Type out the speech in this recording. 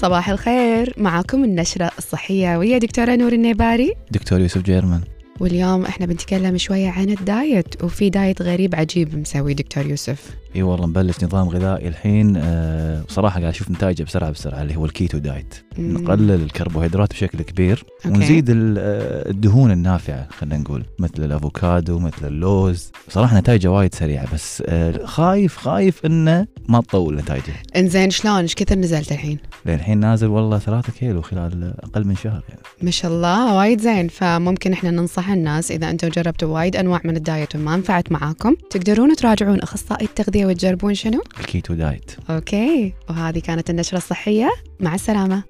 صباح الخير. معاكم النشرة الصحية ويا دكتورة نور النيباري. دكتور يوسف جرمن. واليوم إحنا بنتكلم شوية عن الدايت وفي دايت غريب عجيب مسوي دكتور يوسف. إي والله نبلش نظام غذائي الحين أه بصراحة قاعد أشوف نتائجه بسرعة بسرعة اللي هو ال keto diet. نقلل الكربوهيدرات بشكل كبير أوكي. ونزيد ال- آه، الدهون النافعة خلينا نقول مثل الأفوكادو مثل اللوز. صراحة نتائجه وايد سريعة بس أه خايف خايف إنه ما تطول نتائجه. إنزين شلون؟ إيش كثر نزلت الحين؟ للحين نازل والله ثلاثة كيلو خلال أقل من شهر يعني. ما شاء الله وايد زين. فممكن إحنا ننصح الناس إذا أنتم جربتوا وايد أنواع من الدايت وما نفعت معاكم تقدرون تراجعون أخصائي التغذية وتجربون شنو؟ ال keto diet. أوكي. وهذه كانت النشرة الصحية. مع السلامة.